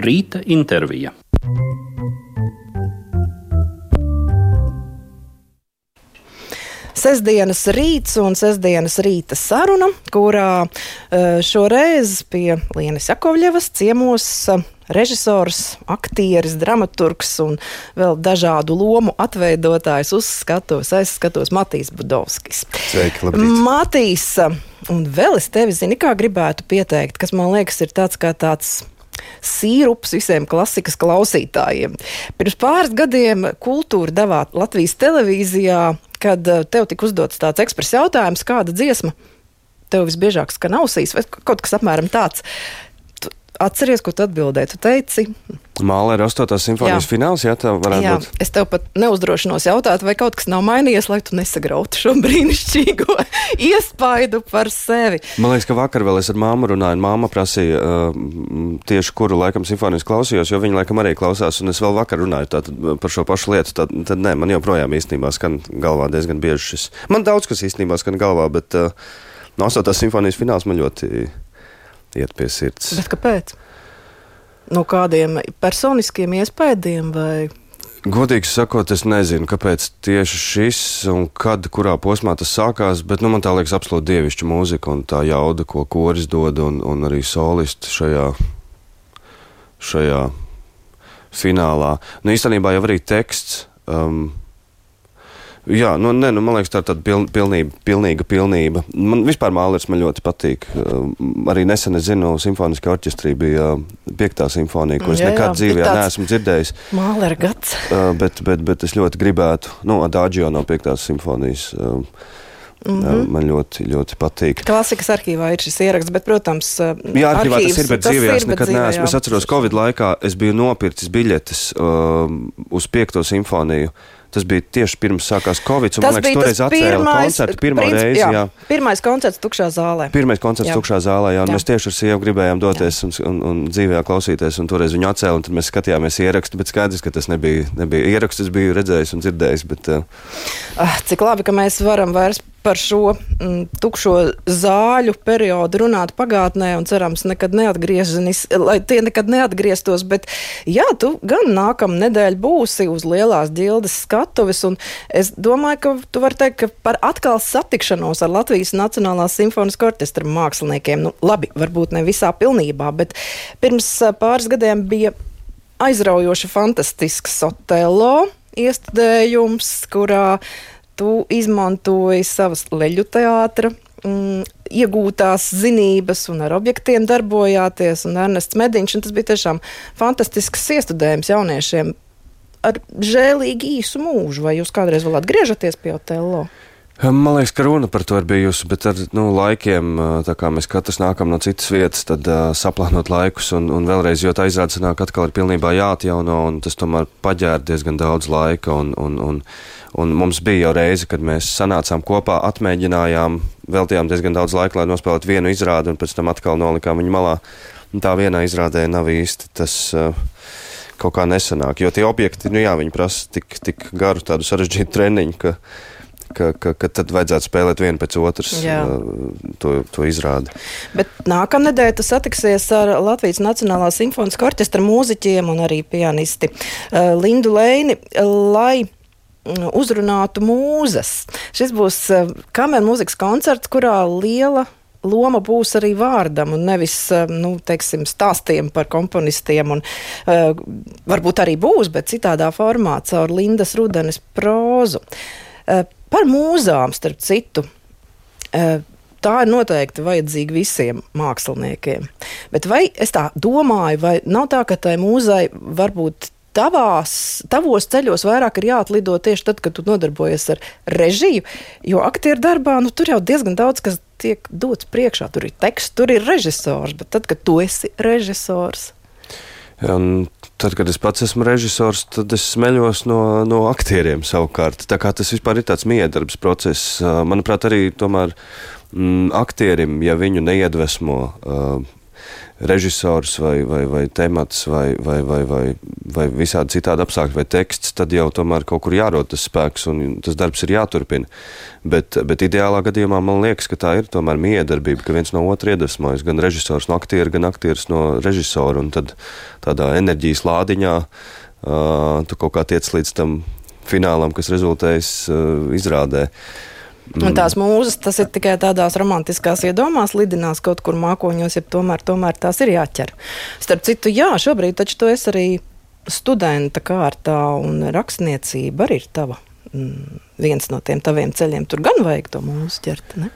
Rīta intervija. Sesdienas rīts un sestdienas rīta saruna, kurā eh, šoreiz pie Lienas Jakovļevas ciemos eh, režisors, aktieris, dramaturgs un vēl dažādu lomu atveidotājs uzskatos, aizskatos Matīs Budovskis. Sveiki, labrīt. Matīs, un vēl es tevi zinu, kā gribētu pieteikt, kas man liekas ir tāds kā tāds sīrups visiem klasikas klausītājiem. Pirms pāris gadiem kultūra devāt Latvijas televīzijā, kad eh, tev tika uzdots tāds ekspresa jautājums, kāda dziesma tev visbiežāk skan ausīs, vai kaut kas apmēram tāds. Atceries, ko tu atbildēji? Tu teici, Mālera 8. simfonijas Jā. fināls, jā, tā varētu jā, būt. es tev pat neuzdrošinos jautāt, vai kaut kas nav mainījies, lai tu nesagrautu šo brīnišķīgo iespaidu par sevi. Man liekas, ka vakar vēl es ar māmu runāju, un māma prasīja uh, tieši, kuru laikam simfonijas klausījos, jo viņa laikam arī klausās, un es vēl vakar runāju tātad, par šo pašu lietu. Tad, tad nē, man joprojām īstenībā skan galvā diezgan bieži šis. Man daudz kas īstenībā skan galvā, bet uh, no 8. simfonijas fināls man ļoti iet pie sirds. Bet kāpēc? No kādiem personiskiem iespējām vai Godīgi sakot, es nezinu, kāpēc tieši šis un kad, kurā posmā tas sākās, bet nu, man tā liekas absolūti dievišķa mūzika un tā jauda, ko koris dod, un, un arī solisti šajā, šajā finālā. Nu, īstenībā jau arī teksts. Um, Jā, nu, ne, nu, man liekas, tā ir tāda piln, pilnība, pilnīga pilnība. Man vispār mākslinieks man ļoti patīk. Um, arī nesen es zinu, Simfoniskā orķestrī bija uh, piektā simfonija, ko es Jā, jā, nekad dzīvē ir tāds- neesmu dzirdējis. māla ir gads? Uh, bet, bet, bet es ļoti gribētu, nu, Adagio no piektās simfonijas. Uh, mm. -hmm. Man ļoti, ļoti patīk. Klasikas arhīvā ir šis ieraksts, bet, protams, Jā, arhīvā tas ir, bet dzīvē es nekad dzīvē, neesmu. jā. Es atceros, Covid laikā es biju nopircis biļetes um, uz piekto simfoniju. Tas bija tieši pirms sākās Covid, Tas liekas, bija toreiz atcēla koncertu pirmo princip- reizi. Jā. Jā, pirmais koncerts tukšā zālē. Pirmais koncerts Jā. tukšā zālē, jā, Jā. mēs tieši ar sievu gribējām doties un, un, un dzīvē klausīties, un toreiz viņu atcēla, un tad mēs skatījāmies ierakstu, bet skaidrs, ka tas nebija, nebija ieraksts, es biju redzējis un dzirdējis, bet uh, Ah, Cik labi, ka mēs varam vairs par šo mm, tukšo zāļu periodu runāt pagātnē un cerams, nekad neatgriežamies, lai tie nekad neatgrieztos. Bet, jā, tu gan nākamā nedēļa būsi uz lielās ģildes skatuves, un es domāju, ka tu vari teikt, ka par atkal satikšanos ar Latvijas Nacionālās simfoniskā orķestra māksliniekiem, nu, labi, varbūt ne visā pilnībā, bet pirms pāris gadiem bija aizraujoši fantastisks Otelo iestudējums, kurā tu izmantoji savas leļu teātra. Mm, iegūtās zinības un ar objektiem darbojāties, un Ernests Mediņš. Un tas bija tiešām fantastisks iestudējums jauniešiem ar žēlīgi īsu mūžu. Vai jūs kādreiz vēl atgriežaties pie Otelo? Man liekas, ka runa par to ir bijusi, bet ar nu, laikiem, kā mēs katrs nākam no citas vietas, tad uh, saplānot laikus un, un vēlreiz, jo tā izrādes nāk atkal ir pilnībā jāatjauno, un tas tomēr paģēra diezgan daudz laika. Un, un, un, un mums bija jau reize, kad mēs sanācām kopā, atmēģinājām, veltījām diezgan daudz laika, lai nospēlētu vienu izrādi, un pēc tam atkal nolikām viņu malā. Un tā vienā izrādē nav īsti tas. Uh, Kaut kā nesanāk, jo tie objekti, nu jā, viņi prasa tik, tik garu, tādu sarežģītu treniņu, ka, ka, ka, ka tad vajadzētu spēlēt vienu pēc otras Jā. uh, to, to izrādi. Bet nākamā nedēļa tu satiksies ar Latvijas Nacionālā simfoniskā orķestra mūziķiem un arī pianisti uh, Lindu Leini, lai mm, uzrunātu mūzes. Šis būs uh, kameras mūzikas koncerts, kurā liela loma būs arī vārdam, un nevis nu, teiksim, stāstiem par komponistiem. Un, uh, varbūt arī būs, bet citādā formā, caur Lindas Rudenes prózu. Uh, par mūzām, starp citu. Uh, Tā ir noteikti vajadzīga visiem māksliniekiem. Bet vai es tā domāju, vai nav tā, ka tai mūzai varbūt tavās, tavos ceļos vairāk ir jāatlido tieši tad, kad tu nodarbojies ar režiju? Jo aktieru darbā nu, tur jau diezgan daudz kas tiek dots priekšā. Tur ir teksts, tur ir režisors, bet tad, kad tu esi režisors. Un tad, kad es pats esmu režisors, tad es smeļos no, no aktieriem savukārt. Tā kā tas vispār ir tāds miedarbs process. Manuprāt, arī tomēr mm, aktierim, ja viņu neiedvesmo uh, režisors vai, vai, vai temats vai, vai, vai, vai, vai visādi citādi apstākļi vai teksts, tad jau tomēr kaut kur jārod tas spēks un tas darbs ir jāturpina. Bet, bet ideālā gadījumā man liekas, ka tā ir tomēr miedarbība, ka viens no otra iedvesmojas gan režisors no aktiera, gan aktieris no režisora un tad tādā enerģijas lādiņā uh, tu kaut kā tiec līdz tam finālam, kas rezultējas uh, izrādē. Mm. Un tās mūzes, tas ir tikai tādās romantiskās iedomās, lidinās kaut kur mākoņos, ja tomēr, tomēr tās ir jāķer. Starp citu, jā, šobrīd taču tu esi arī studenta kārtā, un rakstniecība arī ir tava. Mm, viens no tiem taviem ceļiem. Tur gan vajag to mūzu ķert. Ne?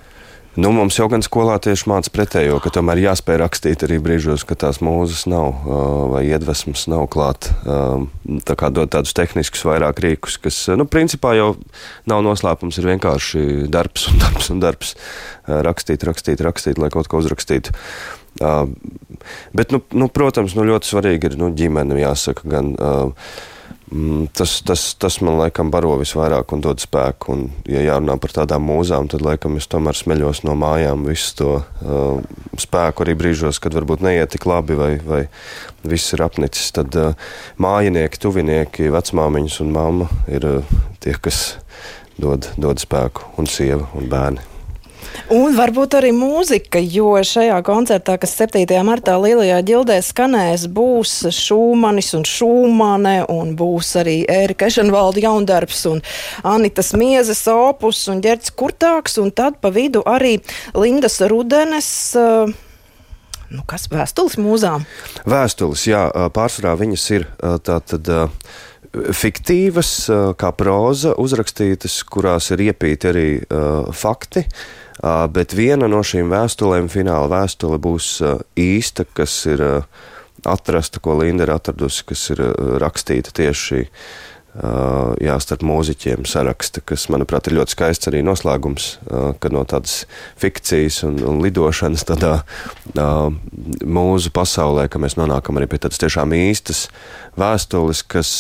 Nu, mums jau gan skolā tieši māca pretējo, ka tomēr jāspēj rakstīt arī brīžos, kad tās mūzes nav vai iedvesmas nav klāt. Tā kā dot tādus tehniskus vairāk rīkus, kas, nu, principā jau nav noslēpums, ir vienkārši darbs un darbs un darbs. Rakstīt, rakstīt, rakstīt, lai kaut ko uzrakstītu. Bet, nu, nu, protams, nu, ļoti svarīgi ir nu, ģimene, jāsaka, gan uh, tas, tas, tas man laikam baro visvairāk un dod spēku. Un, ja jārunā par tādām mūzām, tad laikam es tomēr smeļos no mājām visu to uh, spēku arī brīžos, kad varbūt neiet tik labi vai, vai viss ir apnicis. Tad uh, mājinieki, tuvinieki, vecmāmiņas un mamma ir uh, tie, kas dod, dod spēku, un sieva un bērni. Un varbūt arī mūzika, jo šajā koncertā, kas 7. martā Lielajā ģildē skanēs, būs Šūmanis un Šūmane, un būs arī Ērika Ešenvalda jaundarbs un Anitas Miezes opus un Ģerts Kurtāks, un tad pa vidu arī Lindas Rudenes. Uh, Nu, kas vēstules mūzām? Vēstules, jā, pārsvarā viņas ir tātad fiktīvas, kā proza, uzrakstītas, kurās ir iepīti arī uh, fakti. Uh, Bet viena no šīm vēstulēm, fināla vēstule, būs īsta, kas ir atrasta, ko Linda ir atradusi, kas ir rakstīta tieši jā, starp mūziķiem saraksta, kas, manuprāt, ir ļoti skaists arī noslēgums, ka no tādas fikcijas un, un lidošanas tādā mūzu pasaulē, ka mēs nonākam arī pie tādas tiešām īstas vēstules, kas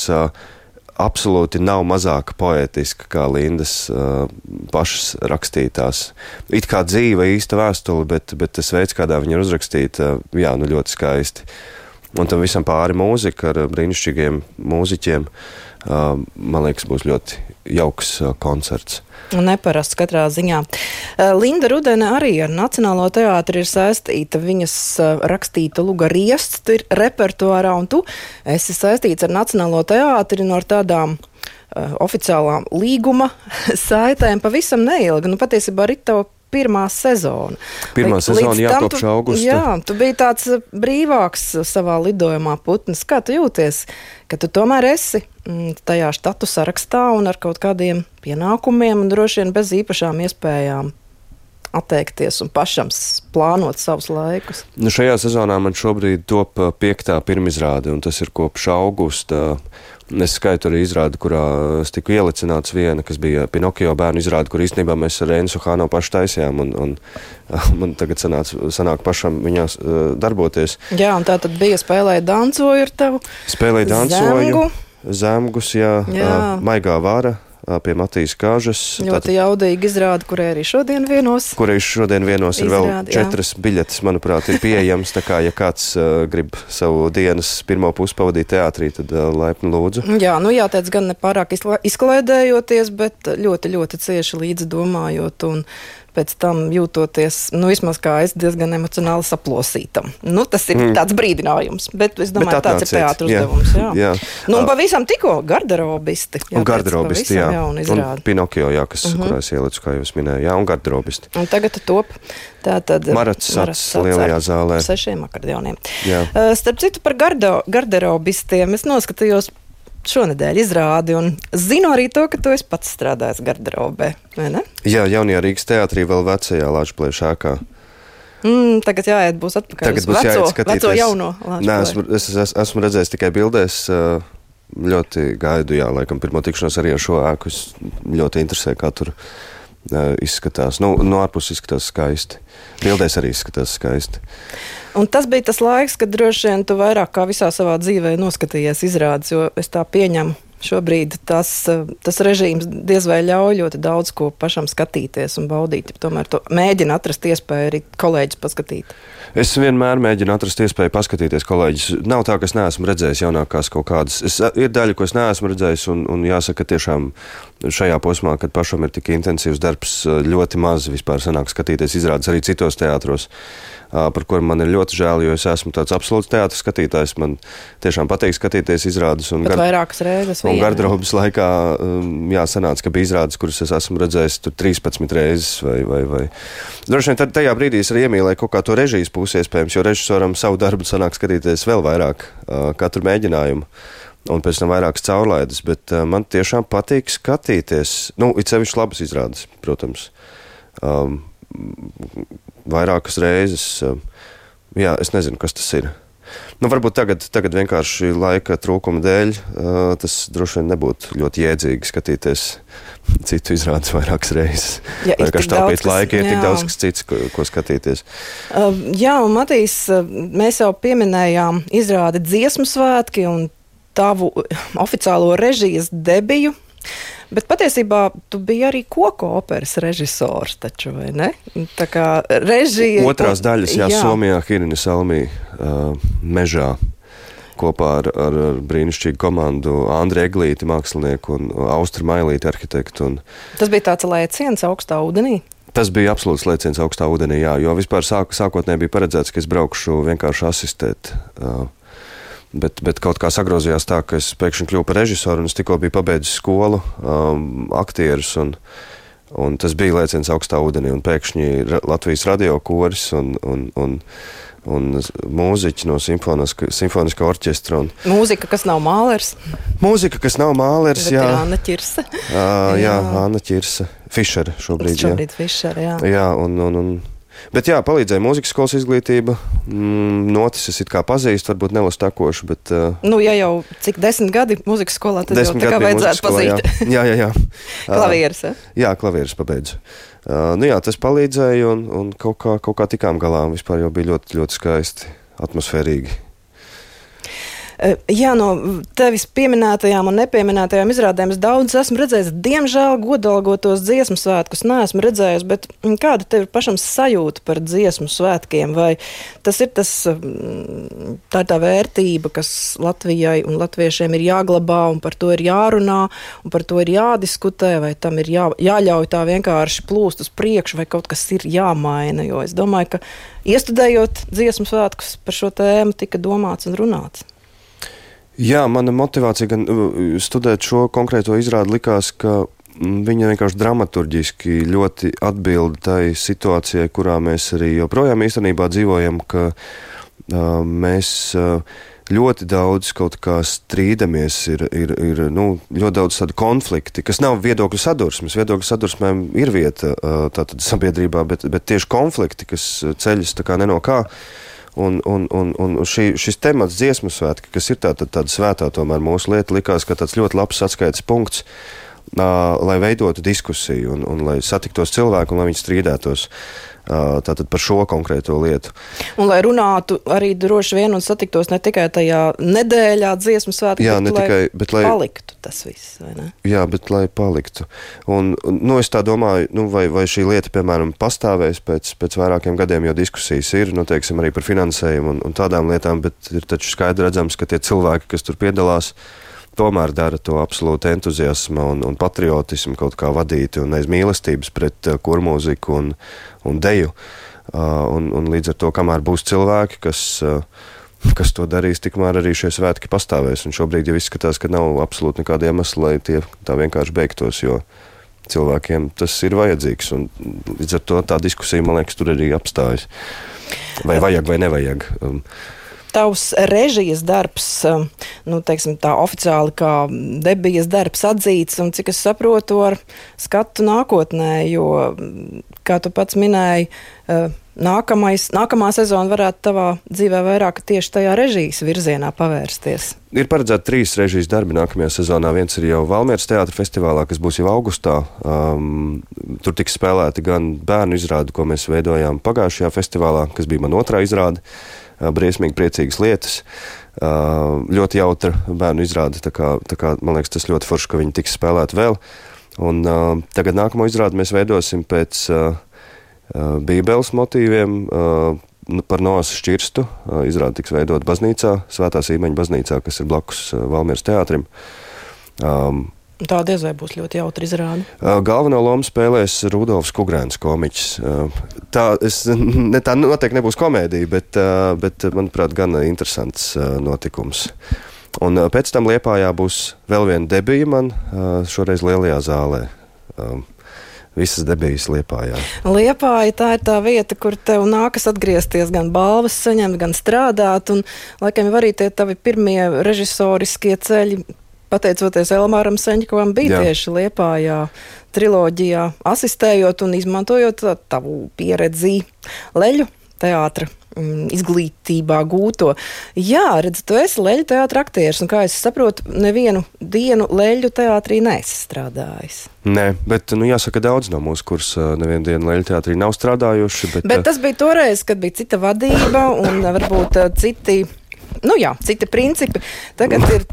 absolūti nav mazāk poētiska kā Lindas uh, pašas rakstītās. It kā dzīva, īsta vēstule, bet, bet tas veids, kādā viņa ir uzrakstīta, uh, jā, nu ļoti skaisti. Un tam visam pāri mūzika ar brīnišķīgiem mūziķiem, uh, man liekas, būs ļoti jauks uh, koncerts. Neparasts katrā ziņā. Eh, Linda Rudene arī ar Nacionālo teātri ir saistīta. Viņas rakstīta Luga Riests ir repertuārā, un tu esi saistīts ar Nacionālo teātri no tādām uh, oficiālām līguma saitēm pavisam neilgi. Nu, patiesībā arī tev pirmā sezona. Pirmā Līdz sezona jākopš augusta. Jā, tu biji tāds brīvāks savā lidojumā putnis. Kā tu jūties, ka tu tomēr esi tajā štatu sarakstā un ar kaut kādiem pienākumiem un droši vien bez īpašām iespējām atteikties un pašam plānot savus laikus? Nu, šajā sezonā man šobrīd top piektā pirmizrāde, un tas ir kopš augusta. Es skaitu arī izrādi, kurā es tiku ielicināts viena, kas bija Pinokio bērnu izrāde, kur īstenībā mēs ar Rensu Hānu pašu taisījām, un, un man tagad sanāca, sanāk pašam viņās darboties. Jā, un tā tad bija spēlēja dancoju ar tevu. Spēlēja dancoju. Zemgu. Zemgus, jā, jā. Uh, maigā vara, pie Matīs Kāžas. Ļoti Tātad, jaudīgi izrāda, kurai arī šodien vienos. Kurai šodien vienos ir izrāda, vēl četras jā. biļetes, manuprāt, ir pieejams. Tā kā, ja kāds uh, grib savu dienas pirmo pusi pavadīt teātrī, tad uh, laipni lūdzu. Jā, nu jāteic gan nepārāk izklaidējoties, bet ļoti, ļoti cieši līdzi domājot un pēc tam jūtoties, nu, vismaz kā es, diezgan emocionāli saplosītam. Nu, tas ir mm. tāds brīdinājums, bet es domāju, bet tāds ir teātris uzdevums. Jā, jā. Nu, un pavisam tikko garderobisti. Jā, un garderobisti, jā. Un Pinokio, jā, kas, mhm. -huh. kurā es ielicu, kā jau es minēju, jā, un garderobisti. Un tagad top. Tā tad Marats sats lielajā zālē. Sešiem akordioniem. Jā. Uh, starp citu par gardo, garderobistiem es noskatījos šonadēļ izrādi. Zinu arī to, ka tu esi pats strādājis garderobē. Jā, jaunajā Rīgas teātrī, vēl vecajā Latvijas ēkā. Mm, tagad jāiet, būs atpakaļ. Tagad būs jāiet skatīties. Veco jauno. Nē, esmu, es, es, esmu redzējis tikai bildēs. Ļoti gaidu, jā, laikam, pirmo tikšanos arī ar šo ēku. Es ļoti interesē, kā tur izskatās. Nu, no ārpuses izskatās skaisti. Bildēs arī izskatās skaisti. Un tas bija tas laiks, kad droši vien tu vairāk kā visā savā dzīvē noskatījies izrādes, jo es tā pieņemu. šobrīd tas, tas režīms diez vai ļauj ļoti daudz ko pašam skatīties un baudīt. Tomēr to mēģina atrast iespēju arī kolēģis paskatīt. Es vienmēr mēģinu atrast iespēju paskatīties kolēģis. Nav tā, ka es neesmu redzējis jaunākās kaut kādas. Es, ir daļa, ko es neesmu redzējis, un, un jāsaka, tiešām šajā posmā, kad pašam ir tik intensīvs darbs, ļoti maz vispār sanāk skatīties izrādes arī citos teātros par kuriem man ir ļoti žēl, jo es esmu tāds absolūts teātris skatītājs. Man tiešām patīk skatīties izrādes. Un, gar... vairākas reizes. Un gardrobas laikā, jā, sanāca, ka bija izrādes, kuras es esmu redzējis 13 reizes. Vai, vai, vai. Droši vien tajā brīdī es arī iemīlēju kaut kā to režijas pusi iespējams, jo režisoram savu darbu sanāk skatīties vēl vairāk katru mēģinājumu un pēc tam vairākas caurlaides. Bet uh, man tiešām patīk skatīties, nu, it sevišķi labas izrādes, protams. Um, vairākas reizes. Um, jā, es nezinu, kas tas ir. Nu, varbūt tagad, tagad vienkārši laika trūkuma dēļ uh, tas droši vien nebūtu ļoti jēdzīgi skatīties citu izrādes vairākas reizes. Ja, vienkārši taupīt laiku, ir jā. tik daudz kas cits, ko, ko skatīties. Uh, jā, un Matīs, uh, mēs jau pieminējām izrādi dziesmu svētki un tavu oficiālo režijas debiju. Bet patiesībā tu biji arī koku operas režisors, taču, vai ne? Tā kā režija. Otrās daļas, jā, jā. Somijā, Hirina Salmī, uh, mežā. Kopā ar, ar, ar brīnišķīgu komandu Andriu Eglīti, mākslinieku un Austru Mailīti, arhitektu. Un... Tas bija tāds lēciens augstā ūdenī. Tas bija absolūts lēciens augstā ūdenī, jā, jo vispār sāk, sākotnēji bija paredzēts, ka es braukšu vienkārši asistēt. Uh, Bet, bet kaut kā sagrozījās tā, ka es pēkšņi kļuvu par režisoru un es tikko biju pabeidzis skolu, um, aktierus. Un, un tas bija lēciens augstā ūdenī. Pēkšņi Latvijas radio koris un, un, un, un mūziķi no simfoniskā, orķestra. Un, mūzika, kas nav mālers. Mūzika, kas nav mālers, jā. Anna Čirsa. Uh, jā, jā, Anna Čirsa. Fišera šobrīd. Šobrīd jā. Fišera, jā. Jā, un, un, un Bet jā, palīdzēja mūzikas skolas izglītība. Mm, notis es kā pazīstu, varbūt nelasu takošu. Bet, uh, nu, ja jau cik desmit gadi mūzikas skolā, tad jau tā kā vajadzētu pazīt. Jā, jā, jā. klavieres. Uh, jā, klavieres pabeidzu. Uh, nu jā, tas palīdzēja un, un kaut, kā, kaut kā tikām galā. Vispār jau bija ļoti, ļoti skaisti, atmosfērīgi. Eh, jā, no tevis pieminētajām un nepieminētajām izrādēm es daudz esmu redzējis. Diemžēl godalgotos dziesmu svētkus neesmu redzējis, bet mm, kāda tev ir pašam sajūta par dziesmu svētkiem? Vai tas ir tas, mm, tā tā vērtība, kas Latvijai un latviešiem ir jāglabā un par to ir jārunā un par to ir jādiskutē, vai tam ir jā, jāļauj tā vienkārši plūst uz priekšu, vai kaut kas ir jāmaina? Jo es domāju, ka iestudējot dziesmu svētkus par šo tēmu tika domāts un runāts. Jā, mana motivācija gan uh, studēt šo konkrēto izrādi likās, ka mm, viņa vienkārši dramaturgiski ļoti atbild tai situācijai, kurā mēs arī joprojām īstenībā dzīvojam, ka uh, mēs uh, ļoti daudz kaut kā strīdamies, ir, ir, ir nu, ļoti daudz tādu konflikti, kas nav viedokļu sadursmes. Viedokļu sadursmēm ir vieta uh, sabiedrībā, bet, bet tieši konflikti, kas ceļas tā kā nenokā. kā Un, un, un, un šī, šis temats, dziesmu svētki, kas ir tāda, tāda svētā tomēr mūsu lieta, likās, ka tāds ļoti labs atskaites punkts, uh, lai veidotu diskusiju un, un lai satiktos cilvēki un lai viņi strīdētos. Uh, tātad par šo konkrēto lietu. Un lai runātu arī droši vien un satiktos ne tikai tajā nedēļā dziesmu svētku, jā, bet, ne tikai, bet lai paliktu tas viss, vai ne? Jā, bet lai paliktu. Un, nu, es tā domāju, nu, vai, vai šī lieta, piemēram, pastāvēs pēc, pēc vairākiem gadiem, jo diskusijas ir, nu, teiksim, arī par finansējumu un, un tādām lietām, bet ir taču skaidri redzams, ka tie cilvēki, kas tur piedalās, tomēr dara to absolūti entuziasma un, un patriotismu kaut kā vadīti un aiz mīlestības pret uh, kurmūziku un, un deju. Uh, un, un līdz ar to, kamēr būs cilvēki, kas, uh, kas to darīs, tikmēr arī šie svētki pastāvēs. Un šobrīd jau izskatās, ka nav absolūti nekāda iemesla, lai tie tā vienkārši beigtos, jo cilvēkiem tas ir vajadzīgs. Un līdz ar to tā diskusija, man liekas, tur arī apstājas. Vai vajag vai nevajag. Um, tavs režijas darbs, um, nu, teiksim, tā oficiāli kā debijas darbs atzīts, un cik es saprotu, ar skatu nākotnē, jo, kā tu pats minēji, uh, nākamais, nākamā sezona varētu tavā dzīvē vairāk tieši tajā režijas virzienā pavērsties. Ir paredzēti trīs režijas darbi nākamajā sezonā. Viens ir jau Valmieras teātris festivālā, kas būs jau augustā. Um, tur tiks spēlēti gan bērnu izrādi, ko mēs veidojām pagājušajā festivālā, kas bija man otrā izrāde. Briesmīgi priecīgas lietas. Ļoti jautra bērnu izrāde. Tā kā, tā kā, man liekas, tas ļoti forši, ka viņi tiks spēlēti vēl. Un, tagad nākamo izrādi mēs veidosim pēc Bībeles motīviem. Uh, par nosu šķirstu izrādi tiks veidot baznīcā, Svētās īmeņa baznīcā, kas ir blakus Valmieras teātrim. Um, Tā diez vai būs ļoti jautra izrāde. Galveno lomu spēlēs Rudolfs Kungrēns, komiķis. Tā, es, ne, tā noteikti nebūs komēdija, bet, bet manuprāt, gan interesants notikums. Un pēc tam Liepājā būs vēl viena debija man, šoreiz lielajā zālē. Visas debijas Liepājā. Liepāja tā ir tā vieta, kur tev nākas atgriezties, gan balvas saņemt, gan strādāt. Un, laikam, arī tie tavi pirmie režisoriskie ceļi pateicoties Elmāram Seņķikovam, bija Jā. tieši Liepājā triloģijā, asistējot un izmantojot tavu pieredzi leļu teātra mm, izglītībā gūto. Jā, redz, tu esi leļu teātris aktieris, un kā es saprotu, nevienu dienu leļu teātrī neesi strādājis. Nē, bet, nu, jāsaka, daudz no mūsu kursa nevienu dienu leļu teātrī nav strādājuši. Bet, bet tas bija toreiz, kad bija cita vadība un varbūt citi nu jā, citi principi. Tagad ir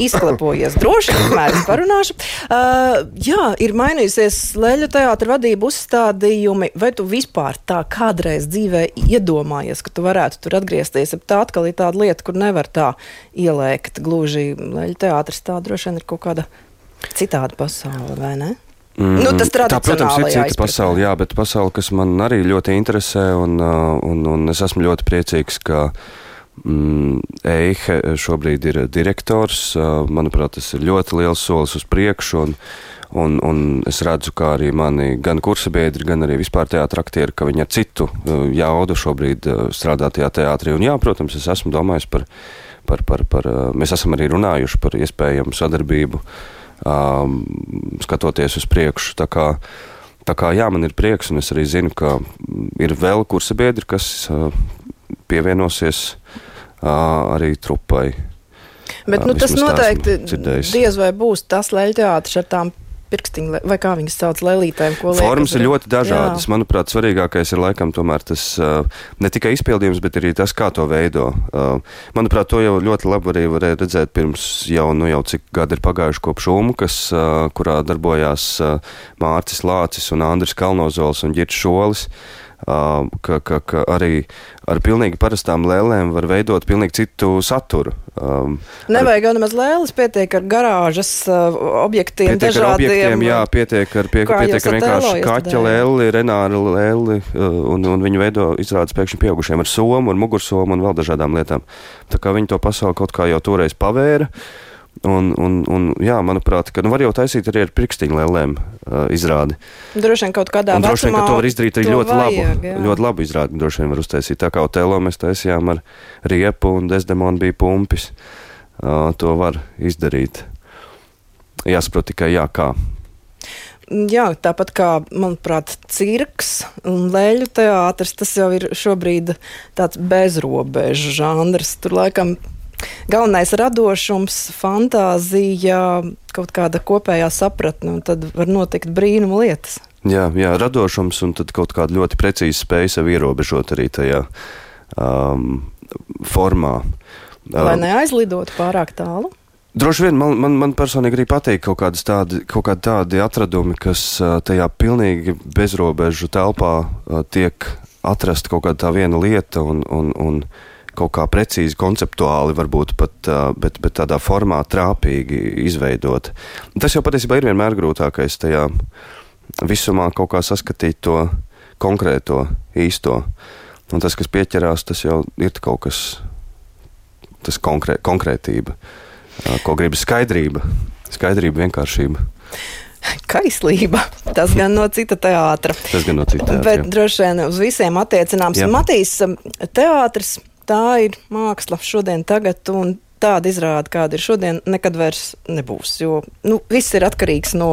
izklapojies. Droši vien, mēdz parunāšu. Uh, jā, ir mainījusies Leļu teātra vadība uzstādījumi. Vai tu vispār tā kādreiz dzīvē iedomājies, ka tu varētu tur atgriezties? Tā atkal ir tāda lieta, kur nevar tā ielēkt gluži. Leļu teātris tā droši vien ir kaut kāda citāda pasaule, vai ne? Mm, nu, tas tā, protams, ir cita pasaule, jā, bet pasaule, kas man arī ļoti interesē, un, uh, un, un es esmu ļoti priecīgs, ka uh, Eihe šobrīd ir direktors. Manuprāt, tas ir ļoti liels solis uz priekšu. Un, un, un es redzu, kā arī mani gan kursabiedri, gan arī vispār teātris aktieri, ka viņi ar citu jaudu šobrīd strādā tajā teātrī. Un, jā, protams, es esmu domājis par, par, par, par mēs esam arī runājuši par iespējamu sadarbību, um, skatoties uz priekšu. Tā kā, tā kā jā, man ir prieks, un es arī zinu, ka ir vēl kursabiedri, kas uh, pievienosies arī trupai. Bet nu, tas noteikti diez vai būs tas leļķeātris ar tām pirkstiņu, vai kā viņas sauc, lēlītēm. Formas ir ļoti dažādas. Jā. Manuprāt, svarīgākais ir laikam tomēr tas ne tikai izpildījums, bet arī tas, kā to veido. Manuprāt, to jau ļoti labi arī varēja redzēt pirms jau, nu jau cik gadi ir pagājuši kopš Umkas, kurā darbojās Mārcis Lācis un Andris Kalnozols un Ģirts Šolis ka, ka, ka arī ar pilnīgi parastām lēlēm var veidot pilnīgi citu saturu. Um, Nevajag jau nemaz lēlas, pietiek ar garāžas uh, objektiem, pietiek dažādiem. Ar objektiem, jā, pietiek ar, pie, pietiek ar vienkārši kaķa lēli, renāra lēli, uh, un, un viņi veido izrādes pēkšņi pieaugušiem ar somu, ar mugursomu un vēl dažādām lietām. Tā kā viņi to pasauli kaut kā jau toreiz pavēra. Uh, Un, un, un, jā, manuprāt, ka nu, var jau taisīt arī ar pirkstiņu lēlēm uh, izrādi. Droši vien kaut kādā veidā. Droši vien, ka to var izdarīt arī ļoti vajag, labu. Jā. Ļoti labu izrādi droši vien var uztaisīt. Tā kā Otelo mēs taisījām ar riepu un Desdemonu bija pumpis. Uh, to var izdarīt. Jāsaprot tikai jā, kā. Jā, tāpat kā, manuprāt, cirks un leļu teātris, tas jau ir šobrīd tāds bezrobežu žanrs. Tur laikam galvenais radošums, fantāzija, kaut kāda kopējā sapratne, un tad var notikt brīnumu lietas. Jā, jā, radošums un tad kaut kāda ļoti precīza spēja sev ierobežot arī tajā um, formā. Lai um, neaizlidot pārāk tālu. Droši vien man, man, man personīgi arī patīk kaut, tādi, kaut kādi tādi atradumi, kas uh, tajā pilnīgi bezrobežu telpā uh, tiek atrasta kaut kāda tā viena lieta un, un, un kaut kā precīzi, konceptuāli, varbūt pat bet, bet tādā formā trāpīgi izveidot. Tas jau patiesībā ir vienmēr grūtākais tajā visumā kaut kā saskatīt to konkrēto, īsto. Un tas, kas pieķerās, tas jau ir kaut kas, tas konkrē, konkrētība, ko gribas skaidrība, skaidrība, vienkāršība. Kaislība. Tas gan no cita teātra. Tas gan no cita teātra. Bet jā. droši vien uz visiem attiecināms. Matīs, teātris tā ir māksla šodien, tagad. Tāda izrāda, kāda ir šodien, nekad vairs nebūs. Jo nu, viss ir atkarīgs no,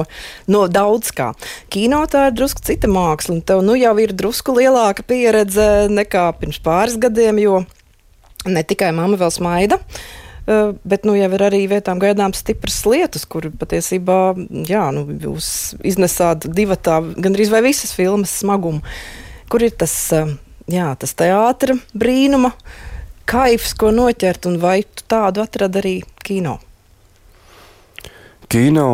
no daudz kā. Kino tā ir drusku cita māksla, un tev nu, jau ir drusku lielāka pieredze nekā pirms pāris gadiem, jo ne tikai mamma vēl smaida. Uh, bet nu, jau ir arī vietām gaidāmas stipras lietas, kur patiesībā jā, nu, jūs iznesāt divatā gandrīz vai visas filmas smagumu. Kur ir tas uh, jā, tas teātris brīnuma kaifs, ko noķert, un vai tu tādu atradi arī kino? Kino,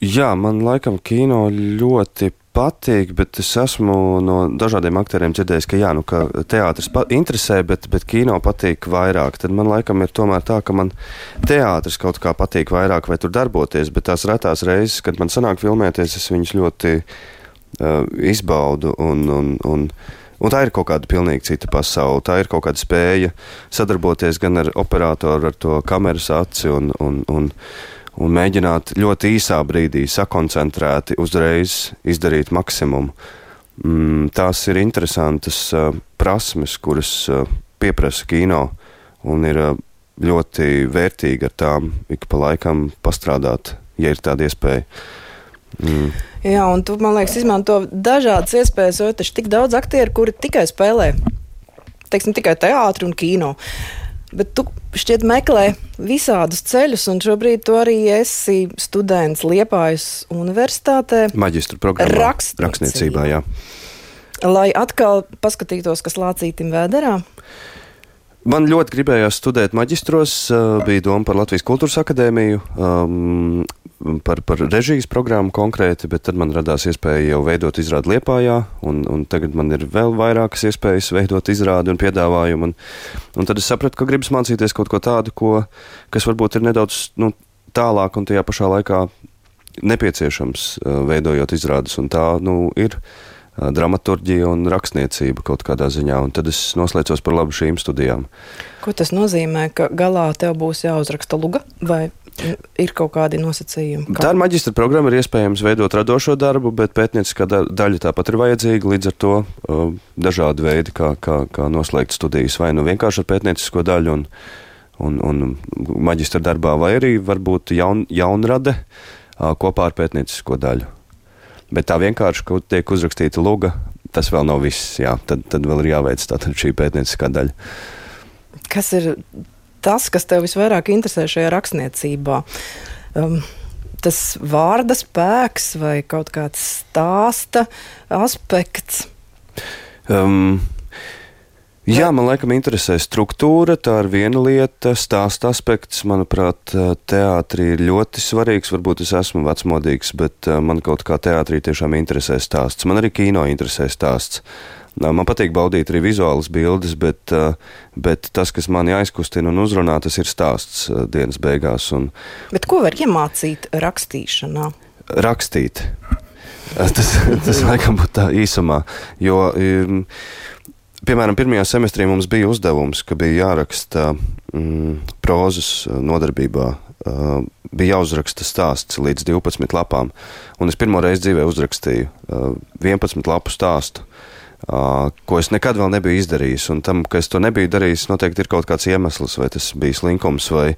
jā, man laikam kino ļoti patīk, bet es esmu no dažādiem aktieriem dzirdējis, ka, jā, nu, ka teātris interesē, bet, bet kino patīk vairāk. Tad man laikam ir tomēr tā, ka man teātris kaut kā patīk vairāk vai tur darboties, bet tās retās reizes, kad man sanāk filmēties, es viņus ļoti uh, izbaudu un, un, un Un tā ir kaut kāda pilnīgi cita pasaule. Tā ir kaut kāda spēja sadarboties gan ar operatoru, ar to kameras aci un, un, un, un mēģināt ļoti īsā brīdī sakoncentrēti uzreiz izdarīt maksimumu. Mm, tās ir interesantas uh, prasmes, kuras uh, pieprasa kino, un ir uh, ļoti vērtīgi ar tām ik pa laikam pastrādāt, ja ir tāda iespēja. Mm. Jā, un tu, man liekas, izmanto dažādas iespējas, jo taču tik daudz aktieru, kuri tikai spēlē, teiksim, tikai teātri un kino. Bet tu šķiet meklē visādus ceļus, un šobrīd tu arī esi students Liepājas universitātē. Maģistra programmā. Rakstniecībā. Rakstniecībā, jā. Lai atkal paskatītos, kas lācītim vēderā. Man ļoti gribējās studēt maģistros, bija doma par Latvijas Kultūras akadēmiju, um, par, par režijas programmu konkrēti, bet tad man radās iespēja jau veidot izrādi Liepājā, un, un tagad man ir vēl vairākas iespējas veidot izrādi un piedāvājumu. Un, un tad es sapratu, ka gribas mācīties kaut ko tādu, ko, kas varbūt ir nedaudz nu, tālāk un tajā pašā laikā nepieciešams veidojot izrādes, un tā nu, ir dramaturģija un rakstniecība kaut kādā ziņā, un tad es noslēdzos par labu šīm studijām. Ko tas nozīmē, ka galā tev būs jāuzraksta luga vai ir kaut kādi nosacījumi? Kā? Tā ir maģistra programma, ir iespējams veidot radošo darbu, bet pētnieciskā daļa tāpat ir vajadzīga, līdz ar to uh, dažādi veidi, kā, kā, kā noslēgt studijas, vai nu vienkārši ar pētniecisko daļu un, un, un maģistra darbā, vai arī varbūt jaun, jaunrade uh, kopā ar pētniecisko daļu. Bet tā vienkārši, ka tiek uzrakstīta luga, tas vēl nav viss. Jā, tad, tad vēl ir jāveic šī pētnieciskā daļa. Kas ir tas, kas tev visvairāk interesē šajā rakstniecībā? Um, tas vārda spēks vai kaut kāds stāsta aspekts? Um, Jā, man laikam interesē struktūra, tā ir viena lieta, stāsta aspekts. Manuprāt, teātrī ir ļoti svarīgs. Varbūt es esmu vecmodīgs, bet man kaut kā teātrī tiešām interesē stāsts. Man arī kino interesē stāsts. Man patīk baudīt arī vizuālas bildes, bet, bet tas, kas mani aizkustina un uzrunā, tas ir stāsts dienas beigās. Un... Bet ko var iemācīt rakstīšanā? Rakstīt. Tas, tas laikam būtu tā īsumā. Jo, um, Piemēram, pirmajā semestrī mums bija uzdevums, ka bija jāraksta mm, prozas nodarbībā. Uh, bija jāuzraksta stāsts līdz 12 lapām. Un es pirmo reizi dzīvē uzrakstīju uh, 11 lapu stāstu. Uh, ko es nekad vēl nebiju izdarījis. Un tam, ka es to nebiju darījis, noteikti ir kaut kāds iemesls, vai tas bija slinkums, vai,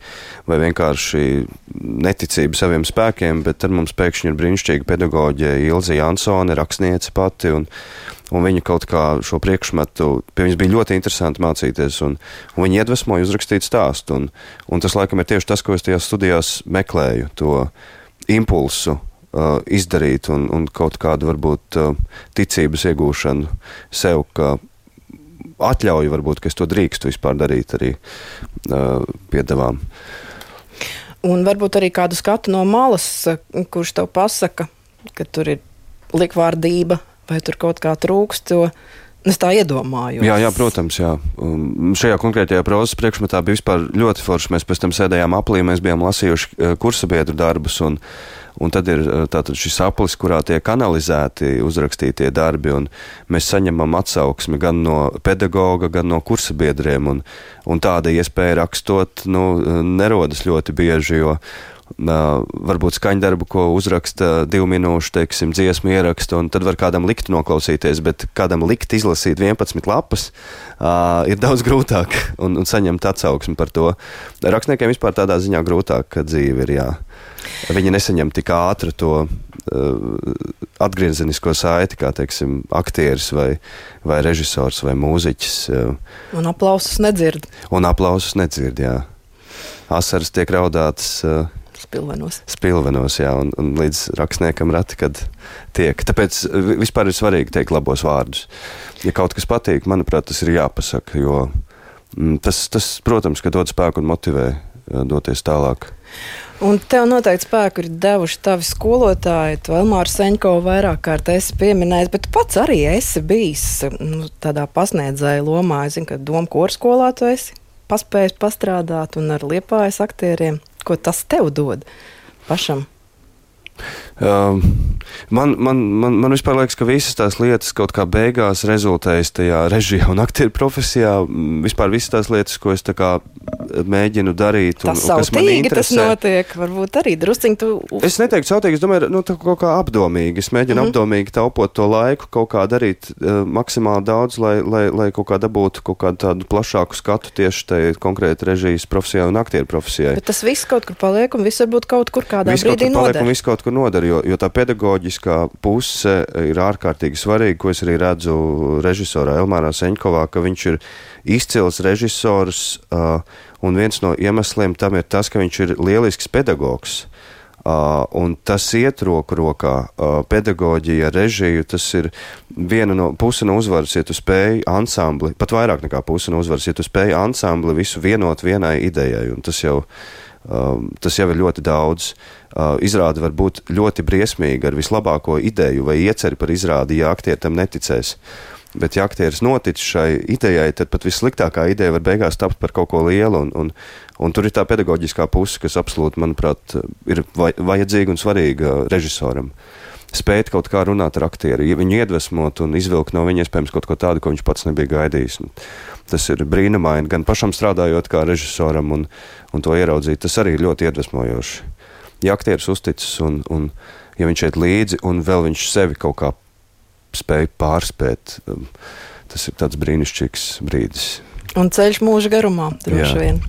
vai vienkārši neticība saviem spēkiem. Bet tad mums pēkšņi ir brīnišķīga pedagoģija Ilza Jansone, rakstniece pati. Un, Un viņa kaut kā šo priekšmetu, pie viņas bija ļoti interesanti mācīties, un, un viņa iedvesmoja uzrakstīt stāstu. Un, un tas, laikam, ir tieši tas, ko es tajās studijās meklēju, to impulsu uh, izdarīt un, un kaut kādu, varbūt, uh, ticības iegūšanu sev, ka atļauju, varbūt, ka es to drīkstu vispār darīt arī uh, piedevām. Un varbūt arī kādu skatu no malas, kurš tev pasaka, ka tur ir likvārdība, vai tur kaut kā trūkst. Es tā iedomājos. Jā, jā protams, jā. Um, šajā konkrētajā prozas priekšmetā bija ļoti forši. Mēs pēc tam sēdējām aplī, mēs bijām lasījuši uh, kursabiedru darbus. Un, un tad ir uh, tātad šis aplis, kurā tiek analizēti uzrakstītie darbi. Mēs saņemam atsauksmi gan no pedagoga, gan no kursabiedriem. Un, un tāda iespēja rakstot nu, nerodas ļoti bieži. Jo, varbūt skaņdarbu, ko uzraksta divu minūšu, teiksim, dziesmu ierakstu, un tad var kādam likt noklausīties, bet kādam likt izlasīt 11 lapas uh, ir daudz grūtāk un, un saņemt atsauksmi par to. Rakstniekiem vispār tādā ziņā grūtāk, ka dzīve ir jā. Viņi nesaņem tik ātri to uh, atgriezenisko saiti, kā teiksim, aktieris vai, vai režisors vai mūziķis. Uh, un aplausus nedzird. Un aplausus nedzird, jā. Asaras tiek raudātas uh, Spilvenos. Spilvenos, jā, un, un līdz rakstniekam rati, kad tiek. Tāpēc vispār ir svarīgi teikt labos vārdus. Ja kaut kas patīk, manuprāt, tas ir jāpasaka, jo mm, tas, tas, protams, ka dod spēku un motivē doties tālāk. Un tev noteikti spēku ir devuši tavi skolotāji. Tu Elmāru Seņko vairāk kārt esi pieminējis, bet pats arī esi bijis nu, tādā pasniedzēja lomā. Es zinu, ka Doma korskolā tu esi paspējis pastrādāt un ar liepājas aktieriem. Ko tas tev dod pašam? Um, man, man, man, man vispār liekas, ka visas tās lietas kaut kā beigās rezultējas tajā režijā un aktieru profesijā. Vispār visas tās lietas, ko es mēģinu darīt. Un, tas un, kas man interesē. Tas notiek, varbūt arī drusciņi tu. Es neteiktu sautīgi, es domāju, nu, kaut kā apdomīgi. Es mēģinu mm -hmm. apdomīgi taupot to laiku, kaut kā darīt uh, maksimāli daudz, lai, lai, lai kaut kā dabūtu kaut kādu tādu plašāku skatu tieši tajā konkrēti režijas profesijā un aktieru profesijai. Bet tas viss kaut kur paliek un viss varbūt kaut kur kādā viss brīdī noder. Viss kaut kur noder, jo, jo tā pedagoģiskā puse ir ārkārtīgi svarīga, ko es arī redzu režisorā Elmārā Seņkovā, ka viņš ir izcils režisors. Uh, Un viens no iemesliem tam ir tas, ka viņš ir lielisks pedagogs. Uh, un tas iet roku rokā. Uh, pedagoģija, režija, tas ir viena no puse no uzvaras, ja tu spēj ansambli, pat vairāk nekā puse no uzvaras, ja tu spēj ansambli visu vienot vienai idejai. Tas jau, uh, tas jau ir ļoti daudz. Uh, izrāde var būt ļoti briesmīga ar vislabāko ideju vai ieceri par izrādi, ja aktieri tam neticēs. Uh, Bet, ja aktieris notic šai idejai, tad pat vissliktākā ideja var beigās tapt par kaut ko lielu. Un, un, un tur ir tā pedagoģiskā puse, kas absolūti, manuprāt, ir vajadzīga un svarīga režisoram. Spēt kaut kā runāt ar aktieri, ja viņu iedvesmot un izvilkt no viņa iespējams kaut ko tādu, ko viņš pats nebija gaidījis. Tas ir brīnumaini, gan pašam strādājot kā režisoram un, un to ieraudzīt. Tas arī ir ļoti iedvesmojoši. Ja aktieris uzticas un, un ja viņš iet līdzi un vēl viņš sevi kaut kā spēju pārspēt. Um, tas ir tāds brīnišķīgs brīdis. Un ceļš mūža garumā droši vien.